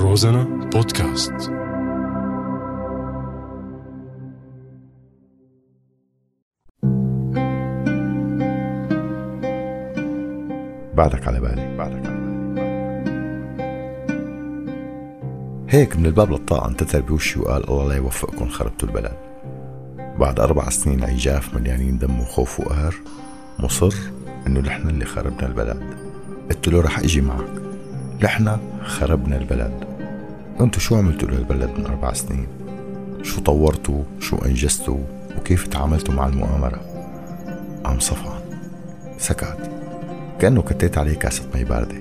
روزانا بودكاست. بعدك على بالي. بعدك على بالي. هيك من الباب للطاقة انتثر بوشي وقال الله لا يوفقكم خربتوا البلد بعد أربع سنين عجاف مليانين دم وخوف وقهر مصر إنه نحن اللي خربنا البلد قلت له رح أجي معك. نحن خربنا البلد أنتو شو عملتوا للبلد من أربع سنين؟ شو طورتوا؟ شو أنجزتوا؟ وكيف تعاملتوا مع المؤامرة؟ قام صفعا سكت. كأنه كتيت عليه كاسة مي باردة.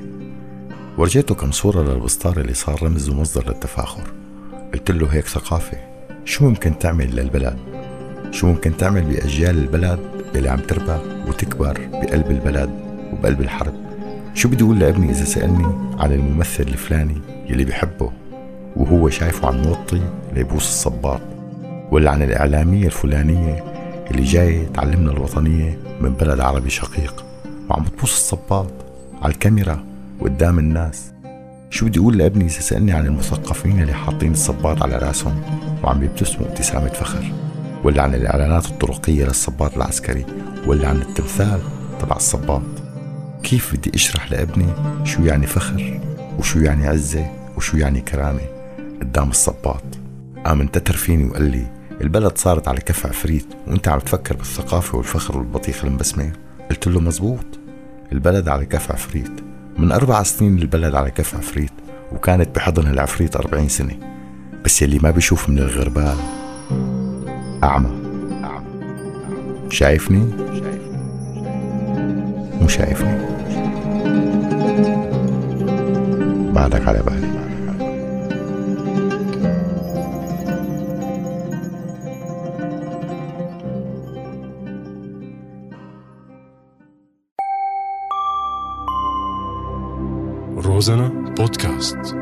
ورجيته كم صورة للبسطار اللي صار رمز ومصدر للتفاخر. قلت له هيك ثقافة. شو ممكن تعمل للبلد؟ شو ممكن تعمل بأجيال البلد اللي عم تربى وتكبر بقلب البلد وبقلب الحرب؟ شو بدي أقول لابني إذا سألني عن الممثل الفلاني يلي بحبه؟ وهو شايفه عم يوطي ليبوس الصباط ولا عن الإعلامية الفلانية اللي جاية تعلمنا الوطنية من بلد عربي شقيق وعم بتبوس الصباط على الكاميرا وقدام الناس. شو بدي أقول لابني إذا سألني عن المثقفين اللي حاطين الصباط على رأسهم وعم بيبتسموا ابتسامة فخر ولا عن الإعلانات الطرقية للصباط العسكري ولا عن التمثال تبع الصباط. كيف بدي أشرح لابني شو يعني فخر وشو يعني عزة وشو يعني كرامة؟ قدام الصباط. قام انتتر فيني وقال لي البلد صارت على كف عفريت وأنت عم تفكر بالثقافة والفخر والبطيخ المبسمة. قلت له مزبوط. البلد على كف عفريت. من أربع سنين البلد على كف عفريت وكانت بحضن العفريت أربعين سنة. بس يلي ما بيشوف من الغربال. أعمى. شايفني؟ مو شايفني. بعدك على بالي. روزانا بودكاست